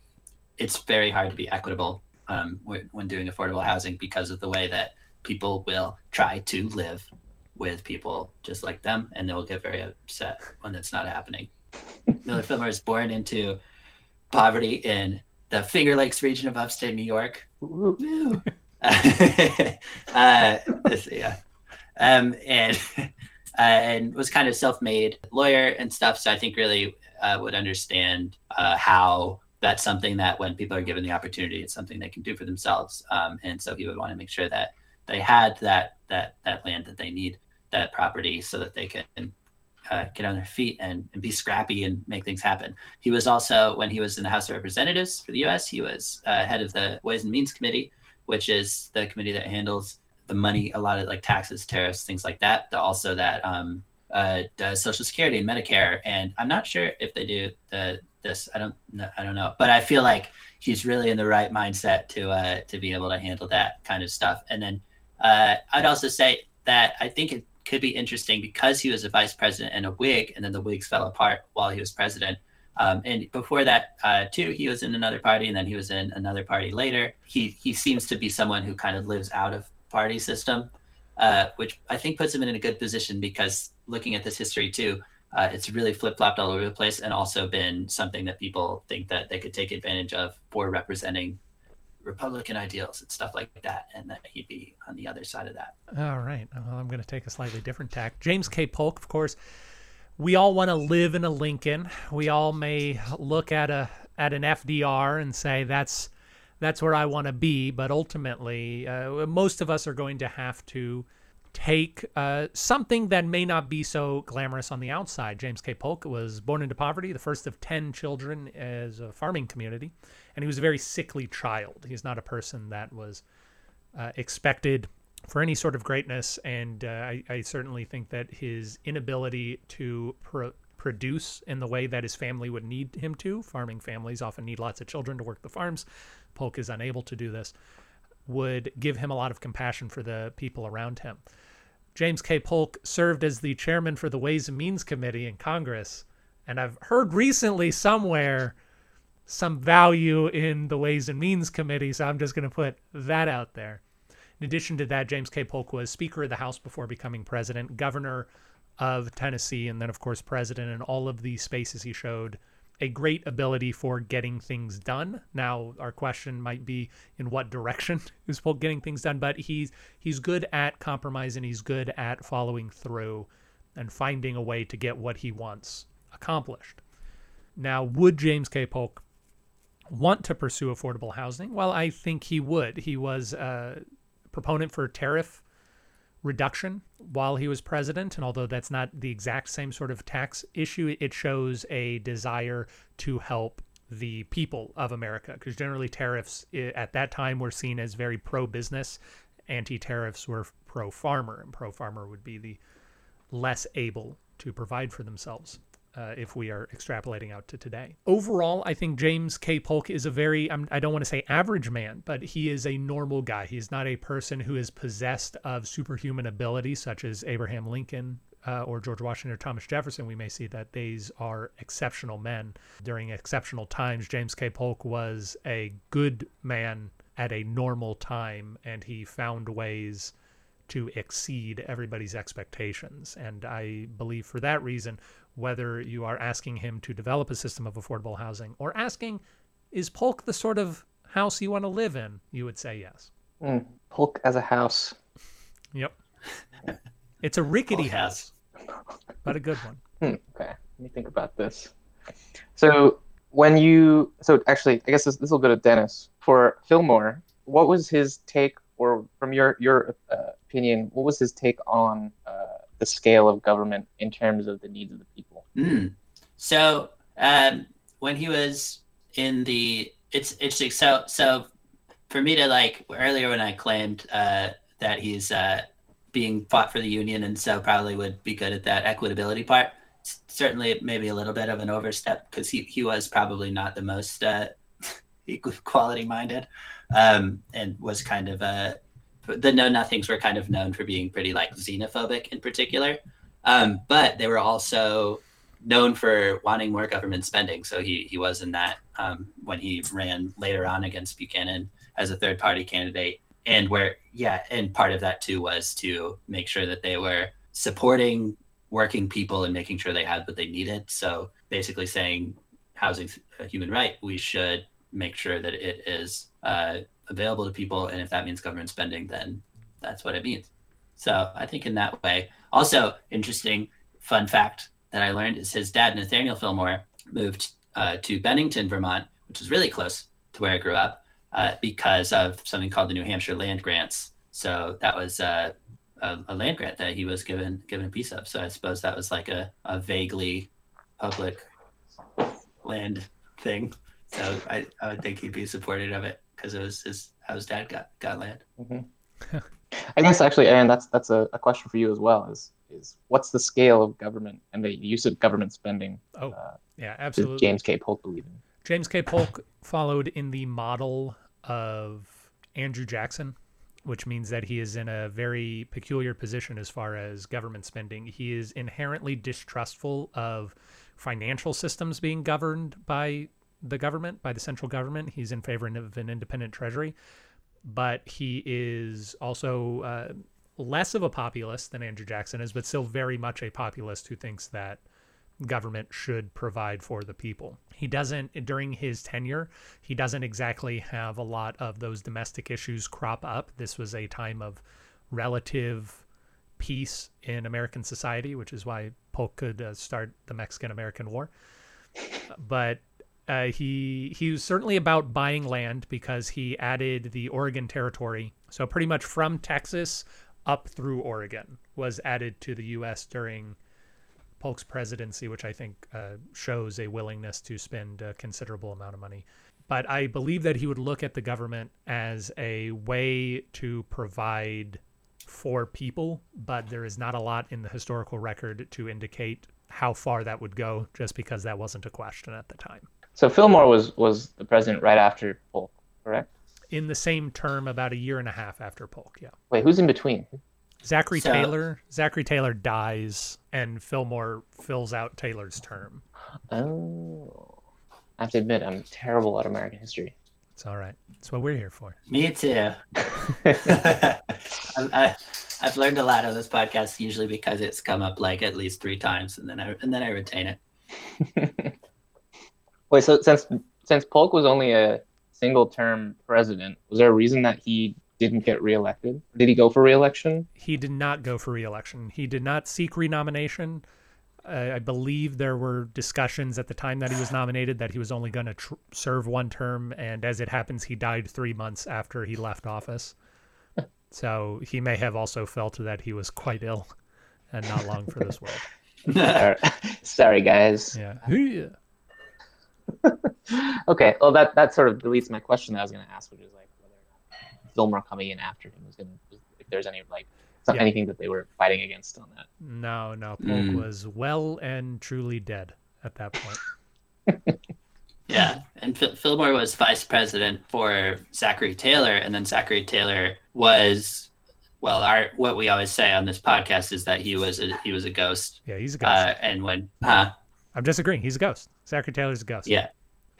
it's very hard to be equitable um, when, when doing affordable housing because of the way that people will try to live with people just like them, and they'll get very upset when it's not happening. Millard Fillmore is born into poverty in the Finger Lakes region of upstate New York. Uh, this- yeah, um, and uh, and was kind of self-made lawyer and stuff. So I think really uh, would understand uh, how that's something that when people are given the opportunity, it's something they can do for themselves. Um, and so he would want to make sure that they had that that that land that they need, that property, so that they can uh, get on their feet and, and be scrappy and make things happen. He was also, when he was in the House of Representatives for the U.S., he was uh, head of the Ways and Means Committee, which is the committee that handles the money, a lot of like taxes, tariffs, things like that. Also that um, uh, does Social Security and Medicare, and I'm not sure if they do the this. I don't know. I don't know, but I feel like he's really in the right mindset to uh, to be able to handle that kind of stuff. And then uh, I'd also say that I think it could be interesting because he was a vice president and a Whig, and then the Whigs fell apart while he was president. Um, and before that, uh, too, he was in another party, and then he was in another party later. He he seems to be someone who kind of lives out of party system, uh, which I think puts him in a good position because looking at this history too, uh, it's really flip flopped all over the place, and also been something that people think that they could take advantage of for representing Republican ideals and stuff like that, and that he'd be on the other side of that. All right. Well, I'm going to take a slightly different tack. James K. Polk, of course. We all want to live in a Lincoln. We all may look at a at an FDR and say that's that's where I want to be. But ultimately, uh, most of us are going to have to take uh, something that may not be so glamorous on the outside. James K. Polk was born into poverty, the first of 10 children as a farming community, and he was a very sickly child. He's not a person that was uh, expected for any sort of greatness, and uh, I, I certainly think that his inability to pro produce in the way that his family would need him to, farming families often need lots of children to work the farms, Polk is unable to do this, would give him a lot of compassion for the people around him. James K. Polk served as the chairman for the Ways and Means Committee in Congress, and I've heard recently somewhere some value in the Ways and Means Committee, so I'm just going to put that out there. In addition to that, James K. Polk was Speaker of the House before becoming president, governor of Tennessee, and then, of course, president in all of the spaces he showed a great ability for getting things done. Now, our question might be in what direction is Polk getting things done, but he's he's good at compromise and he's good at following through and finding a way to get what he wants accomplished. Now, would James K. Polk want to pursue affordable housing? Well, I think he would. He was a proponent for tariff reduction while he was president. And although that's not the exact same sort of tax issue, it shows a desire to help the people of America. Because generally, tariffs at that time were seen as very pro business, anti tariffs were pro farmer, and pro farmer would be the less able to provide for themselves uh, if we are extrapolating out to today. Overall, I think James K. Polk is a very, I'm, I do not want to say average man, but he is a normal guy. He's not a person who is possessed of superhuman abilities such as Abraham Lincoln uh, or George Washington or Thomas Jefferson. We may see that these are exceptional men. During exceptional times, James K. Polk was a good man at a normal time, and he found ways to exceed everybody's expectations. And I believe for that reason, whether you are asking him to develop a system of affordable housing or asking, is Polk the sort of house you want to live in? You would say yes. Mm, Polk as a house. Yep. It's a rickety house, but a good one. Hmm, okay, let me think about this. So when you, so actually, I guess this, this will go to Dennis for Fillmore. What was his take, or from your your uh, opinion, what was his take on uh, the scale of government in terms of the needs of the people. Mm. So um, when he was in the, it's interesting. So so for me to like earlier when I claimed uh, that he's uh, being fought for the union and so probably would be good at that equitability part. Certainly, maybe a little bit of an overstep because he, he was probably not the most uh, equality minded um, and was kind of a the Know Nothings were kind of known for being pretty like xenophobic in particular, um, but they were also known for wanting more government spending. So he he was in that um, when he ran later on against Buchanan as a third party candidate, and where yeah, and part of that too was to make sure that they were supporting working people and making sure they had what they needed. So basically saying housing's a human right, we should make sure that it is uh, available to people. And if that means government spending, then that's what it means. So I think in that way, also interesting fun fact that I learned is his dad, Nathaniel Fillmore, moved uh, to Bennington, Vermont, which is really close to where I grew up, uh, because of something called the New Hampshire land grants. So that was uh, a, a, land grant that he was given given a piece of. So I suppose that was like a, a vaguely public land thing. So I, I would think he'd be supportive of it because it was his how his dad got got land. Mm-hmm. I guess actually, Aaron, that's that's a, a, question for you as well. Is is what's the scale of government and the use of government spending? Oh, uh, yeah, absolutely. James K. Polk believe in? James K. Polk followed in the model of Andrew Jackson, which means that he is in a very peculiar position as far as government spending. He is inherently distrustful of financial systems being governed by the government, by the central government. He's in favor of an independent treasury, but he is also uh, less of a populist than Andrew Jackson is, but still very much a populist who thinks that government should provide for the people. He doesn't, during his tenure, he doesn't exactly have a lot of those domestic issues crop up. This was a time of relative peace in American society, which is why Polk could uh, start the Mexican American War. But uh, he he was certainly about buying land because he added the Oregon Territory. So pretty much from Texas up through Oregon was added to the U.S. during Polk's presidency, which I think uh, shows a willingness to spend a considerable amount of money. But I believe that he would look at the government as a way to provide for people, but there is not a lot in the historical record to indicate how far that would go, just because that wasn't a question at the time. So Fillmore was was the president right after Polk, correct? In the same term, about a year and a half after Polk. Yeah. Wait, who's in between? Zachary so, Taylor. Zachary Taylor dies, and Fillmore fills out Taylor's term. Oh, I have to admit, I'm terrible at American history. It's all right. That's what we're here for. Me too. I, I, I've learned a lot on this podcast, usually because it's come up like at least three times, and then I and then I retain it. Wait, so since since Polk was only a single term president, was there a reason that he didn't get reelected? Did he go for reelection? He did not go for reelection. He did not seek renomination. Uh, I believe there were discussions at the time that he was nominated that he was only going to serve one term, and as it happens, he died three months after he left office. so he may have also felt that he was quite ill and not long for this world. Sorry, guys. Yeah. okay. Well, that that sort of deletes my question that I was going to ask, which is like whether Fillmore coming in after him was going to, if there's any like yeah. anything that they were fighting against on that. No, no. Polk mm. was well and truly dead at that point. yeah, and F- Fillmore was vice president for Zachary Taylor, and then Zachary Taylor was. Well, our what we always say on this podcast is that he was a, he was a ghost. Yeah, he's a ghost. Uh, and when, huh? I'm disagreeing. He's a ghost. Zachary Taylor's a ghost. Yeah,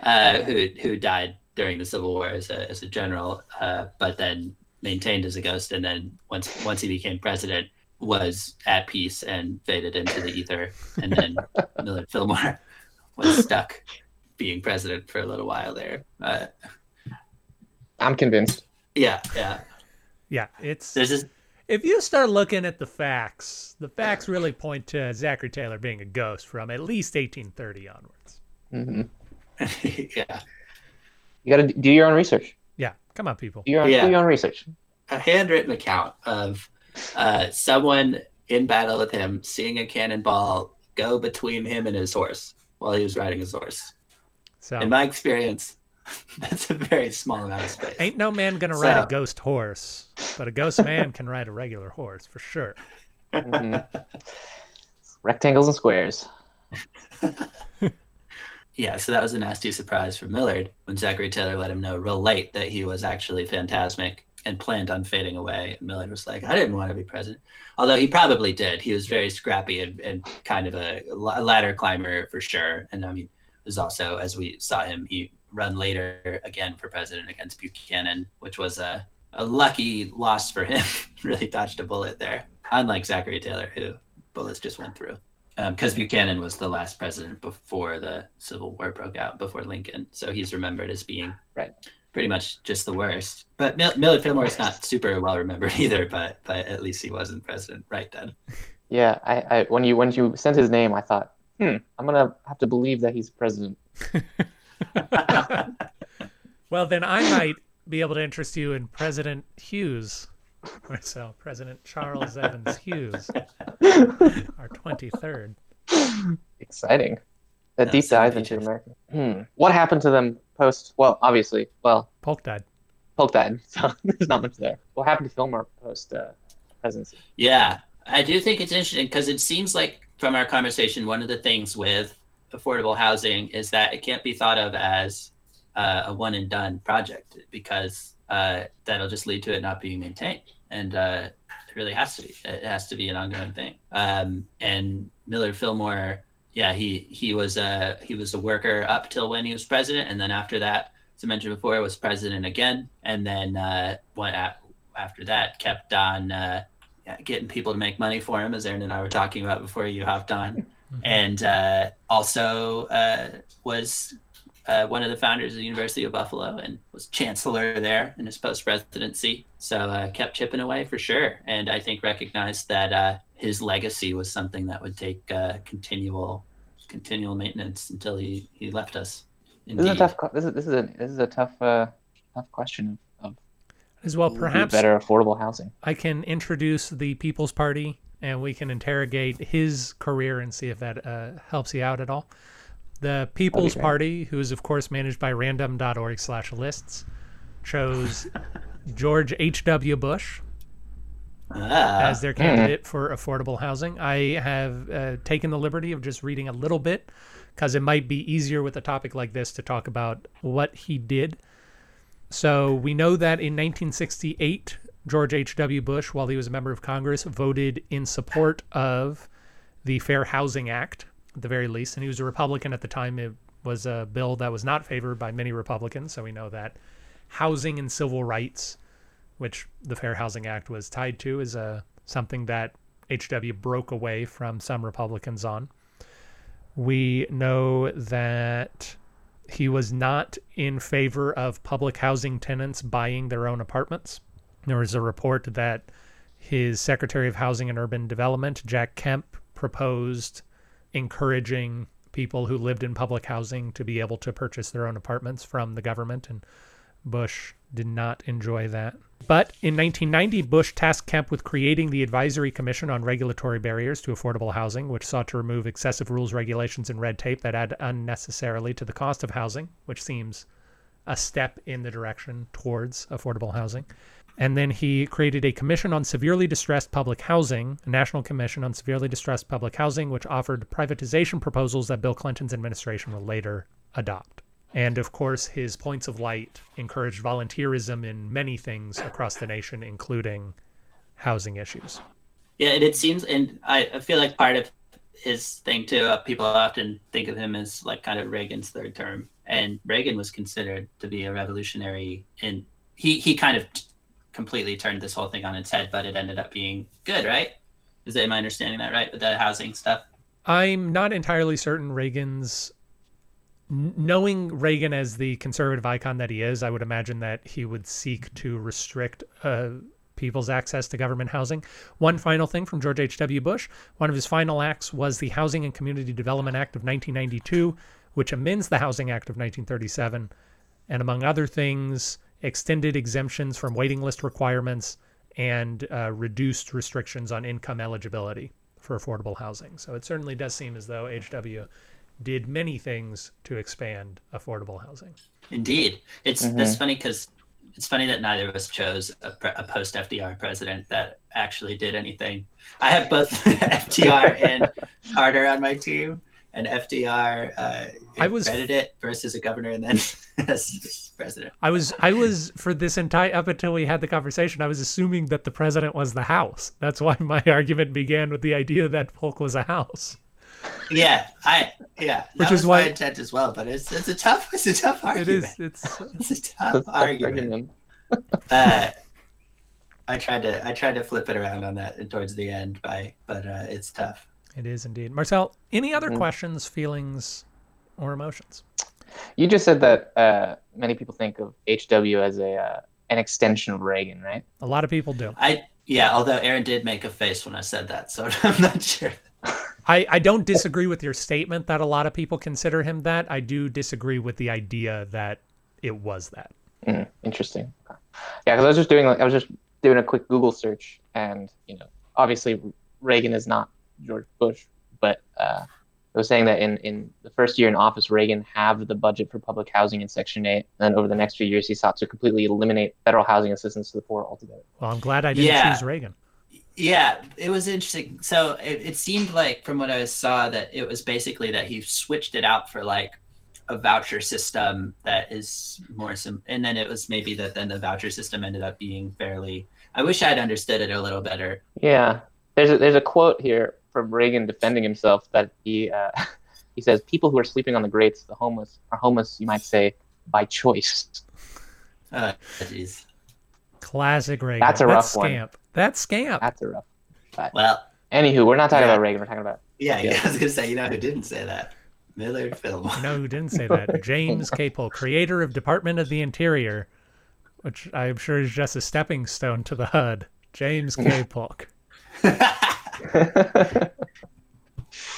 uh, who who died during the Civil War as a as a general, uh, but then maintained as a ghost, and then once once he became president, was at peace and faded into the ether, and then Millard Fillmore was stuck being president for a little while there. Uh, I'm convinced. Yeah, yeah, yeah. It's there's this. If you start looking at the facts, the facts really point to Zachary Taylor being a ghost from at least 1830 onwards. Mm-hmm. yeah. You got to do your own research. Yeah, come on, people. Do your, yeah. do your own research. A handwritten account of uh, someone in battle with him seeing a cannonball go between him and his horse while he was riding his horse. So, in my experience, that's a very small amount of space. Ain't no man gonna ride a ghost horse, but a ghost man can ride a regular horse for sure. Mm-hmm. Rectangles and squares. yeah, so that was a nasty surprise for Millard when Zachary Taylor let him know real late that he was actually phantasmic and planned on fading away. And Millard was like, I didn't want to be president. Although he probably did. He was very scrappy and, and kind of a, ladder climber for sure. And I mean, was also, as we saw him, he run later again for president against Buchanan, which was a, a lucky loss for him. really dodged a bullet there, unlike Zachary Taylor, who bullets just went through because um, Buchanan was the last president before the Civil War broke out, before Lincoln. So he's remembered as being right. pretty much just the worst. But Mill- Millard Fillmore is not super well remembered either. But but at least he wasn't president right then. Yeah, I, I when you when you sent his name, I thought, hmm, I'm gonna have to believe that he's president. well, then I might be able to interest you in President Hughes. So, President Charles Evans Hughes, our 23rd. Exciting. A deep dive into America. Hmm. What happened to them post? Well, obviously, well, Polk died. Polk died, so there's not much there. What happened to Fillmore post uh, presidency? Yeah, I do think it's interesting because it seems like from our conversation, one of the things with affordable housing is that it can't be thought of as uh, a one and done project because uh, that'll just lead to it not being maintained and uh, it really has to be. It has to be an ongoing thing. Um, and Millard Fillmore, yeah, he he was a he was a worker up till when he was president, and then after that, as I mentioned before, was president again, and then uh, went at, after that kept on uh, getting people to make money for him, as Aaron and I were talking about before you hopped on, mm-hmm. and uh, also uh, was uh, one of the founders of the University of Buffalo and was chancellor there in his post presidency. So uh, kept chipping away for sure, and I think recognized that uh, his legacy was something that would take uh, continual continual maintenance until he, he left us. Indeed. This is a tough. This is this is a this is a tough uh, tough question of as well. Perhaps better affordable housing. I can introduce the People's Party, and we can interrogate his career and see if that uh, helps you out at all. The People's Party, who is of course managed by random.org slash lists, chose George H.W. Bush ah. as their candidate for affordable housing. I have uh, taken the liberty of just reading a little bit because it might be easier with a topic like this to talk about what he did. So we know that in 1968, George H.W. Bush, while he was a member of Congress, voted in support of the Fair Housing Act, at the very least. And he was a Republican at the time. It was a bill that was not favored by many Republicans. So we know that housing and civil rights, which the Fair Housing Act was tied to, is uh, something that HW broke away from some Republicans on. We know that he was not in favor of public housing tenants buying their own apartments. There was a report that his Secretary of Housing and Urban Development, Jack Kemp, proposed encouraging people who lived in public housing to be able to purchase their own apartments from the government, and Bush did not enjoy that. But in 1990, Bush tasked Kemp with creating the Advisory Commission on Regulatory Barriers to Affordable Housing, which sought to remove excessive rules, regulations, and red tape that add unnecessarily to the cost of housing, which seems a step in the direction towards affordable housing. And then he created a commission on severely distressed public housing, a national commission on severely distressed public housing, which offered privatization proposals that Bill Clinton's administration would later adopt. And of course, his points of light encouraged volunteerism in many things across the nation, including housing issues. Yeah, and it seems, and I, I feel like part of his thing too, uh, people often think of him as like kind of Reagan's third term, and Reagan was considered to be a revolutionary, and he he kind of completely turned this whole thing on its head, but it ended up being good, right? Is that, am I understanding that right with the housing stuff? I'm not entirely certain Reagan's knowing Reagan as the conservative icon that he is, I would imagine that he would seek to restrict uh, people's access to government housing. One final thing from George H.W. Bush one of his final acts was the Housing and Community Development Act of 1992, which amends the Housing Act of 1937, and among other things, extended exemptions from waiting list requirements and uh, reduced restrictions on income eligibility for affordable housing. So it certainly does seem as though HW did many things to expand affordable housing. Indeed, it's mm -hmm. that's funny because it's funny that neither of us chose a, a, post FDR president that actually did anything. I have both FDR and Carter on my team, and FDR uh, I was it versus a governor, and then as president. I was I was for this entire up until we had the conversation. I was assuming that the president was the House. That's why my argument began with the idea that Polk was a House. Yeah, I yeah, which is why my intent as well. But it's it's a tough it's a tough argument. It is. It's it's a tough argument. uh, I tried to I tried to flip it around on that towards the end by but uh, it's tough. It is indeed. Marcel, any other mm -hmm. questions, feelings, or emotions? You just said that uh, many people think of HW as a uh, an extension of Reagan, right? A lot of people do. I yeah, although Aaron did make a face when I said that, so I'm not sure. I, I don't disagree with your statement that a lot of people consider him that. I do disagree with the idea that it was that. Mm, interesting. Yeah, because I was just doing like I was just doing a quick Google search, and you know, obviously Reagan is not George Bush, but uh, it was saying that in, in the first year in office, Reagan halved the budget for public housing in Section 8. And then over the next few years, he sought to completely eliminate federal housing assistance to the poor altogether. Well, I'm glad I didn't yeah. choose Reagan. Yeah, it was interesting. So it, it seemed like, from what I saw, that it was basically that he switched it out for like a voucher system that is more sim and then it was maybe that then the voucher system ended up being fairly i wish i'd understood it a little better yeah there's a, there's a quote here from Reagan defending himself that he uh, he says people who are sleeping on the grates, the homeless, are homeless, you might say, by choice. Uh, geez. Classic Reagan. That's a rough That's scamp. one. That's scamp. That's a rough. But, well, anywho, we're not talking yeah. about Reagan. We're talking about. Yeah, yeah, I was gonna say, you know who didn't say that? Millard Fillmore. You know who didn't say that? James K. Polk, creator of Department of the Interior, which I'm sure is just a stepping stone to the HUD. James K. Polk.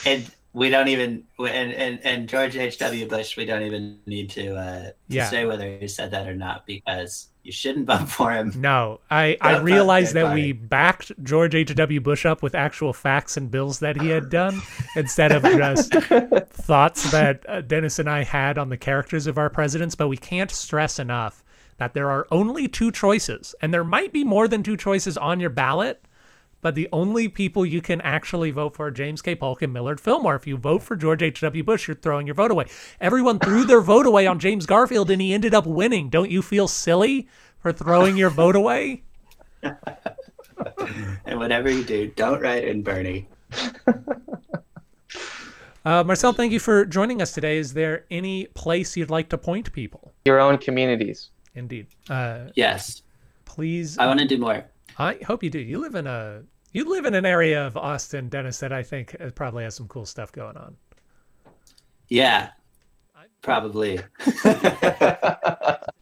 and we don't even and, and and George H. W. Bush, we don't even need to uh to yeah. say whether he said that or not because you shouldn't vote for him. No, I I realized that we backed George H. W. Bush up with actual facts and bills that he had done instead of just thoughts that uh, Dennis and I had on the characters of our presidents. But we can't stress enough that there are only two choices, and there might be more than two choices on your ballot but the only people you can actually vote for are James K. Polk and Millard Fillmore. If you vote for George H.W. Bush, you're throwing your vote away. Everyone threw their vote away on James Garfield and he ended up winning. Don't you feel silly for throwing your vote away? and whatever you do, don't write in Bernie. Uh, Marcel, thank you for joining us today. Is there any place you'd like to point people? Your own communities. Indeed. Uh, yes. Please. I want to do more. I hope you do. You live in a you live in an area of Austin, Dennis, that I think probably has some cool stuff going on. Yeah. Probably.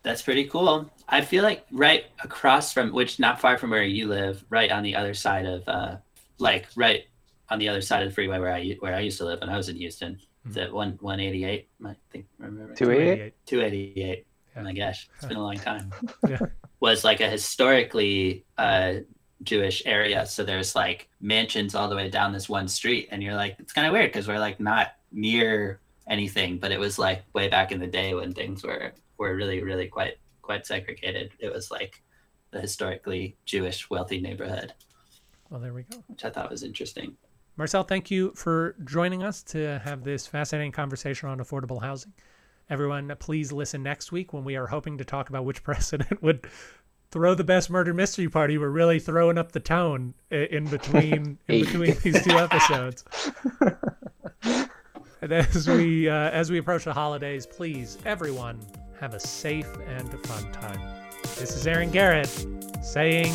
That's pretty cool. I feel like right across from, which not far from where you live, right on the other side of, uh, like right on the other side of the freeway where I where I used to live when I was in Houston. Is it one one eighty eight? I think remember 288? two eighty eight. Yeah. Oh my gosh, it's been a long time. Yeah. Was like a historically uh, Jewish area, so there's like mansions all the way down this one street, and you're like, it's kind of weird because we're like not near anything, but it was like way back in the day when things were were really really quite quite segregated. It was like the historically Jewish wealthy neighborhood, Well, there we go. which I thought was interesting. Marcel, thank you for joining us to have this fascinating conversation on affordable housing. Everyone, please listen next week when we are hoping to talk about which president would throw the best murder mystery party. We're really throwing up the tone in between in between these two episodes. and as we uh, as we approach the holidays, please, everyone, have a safe and fun time. This is Aaron Garrett saying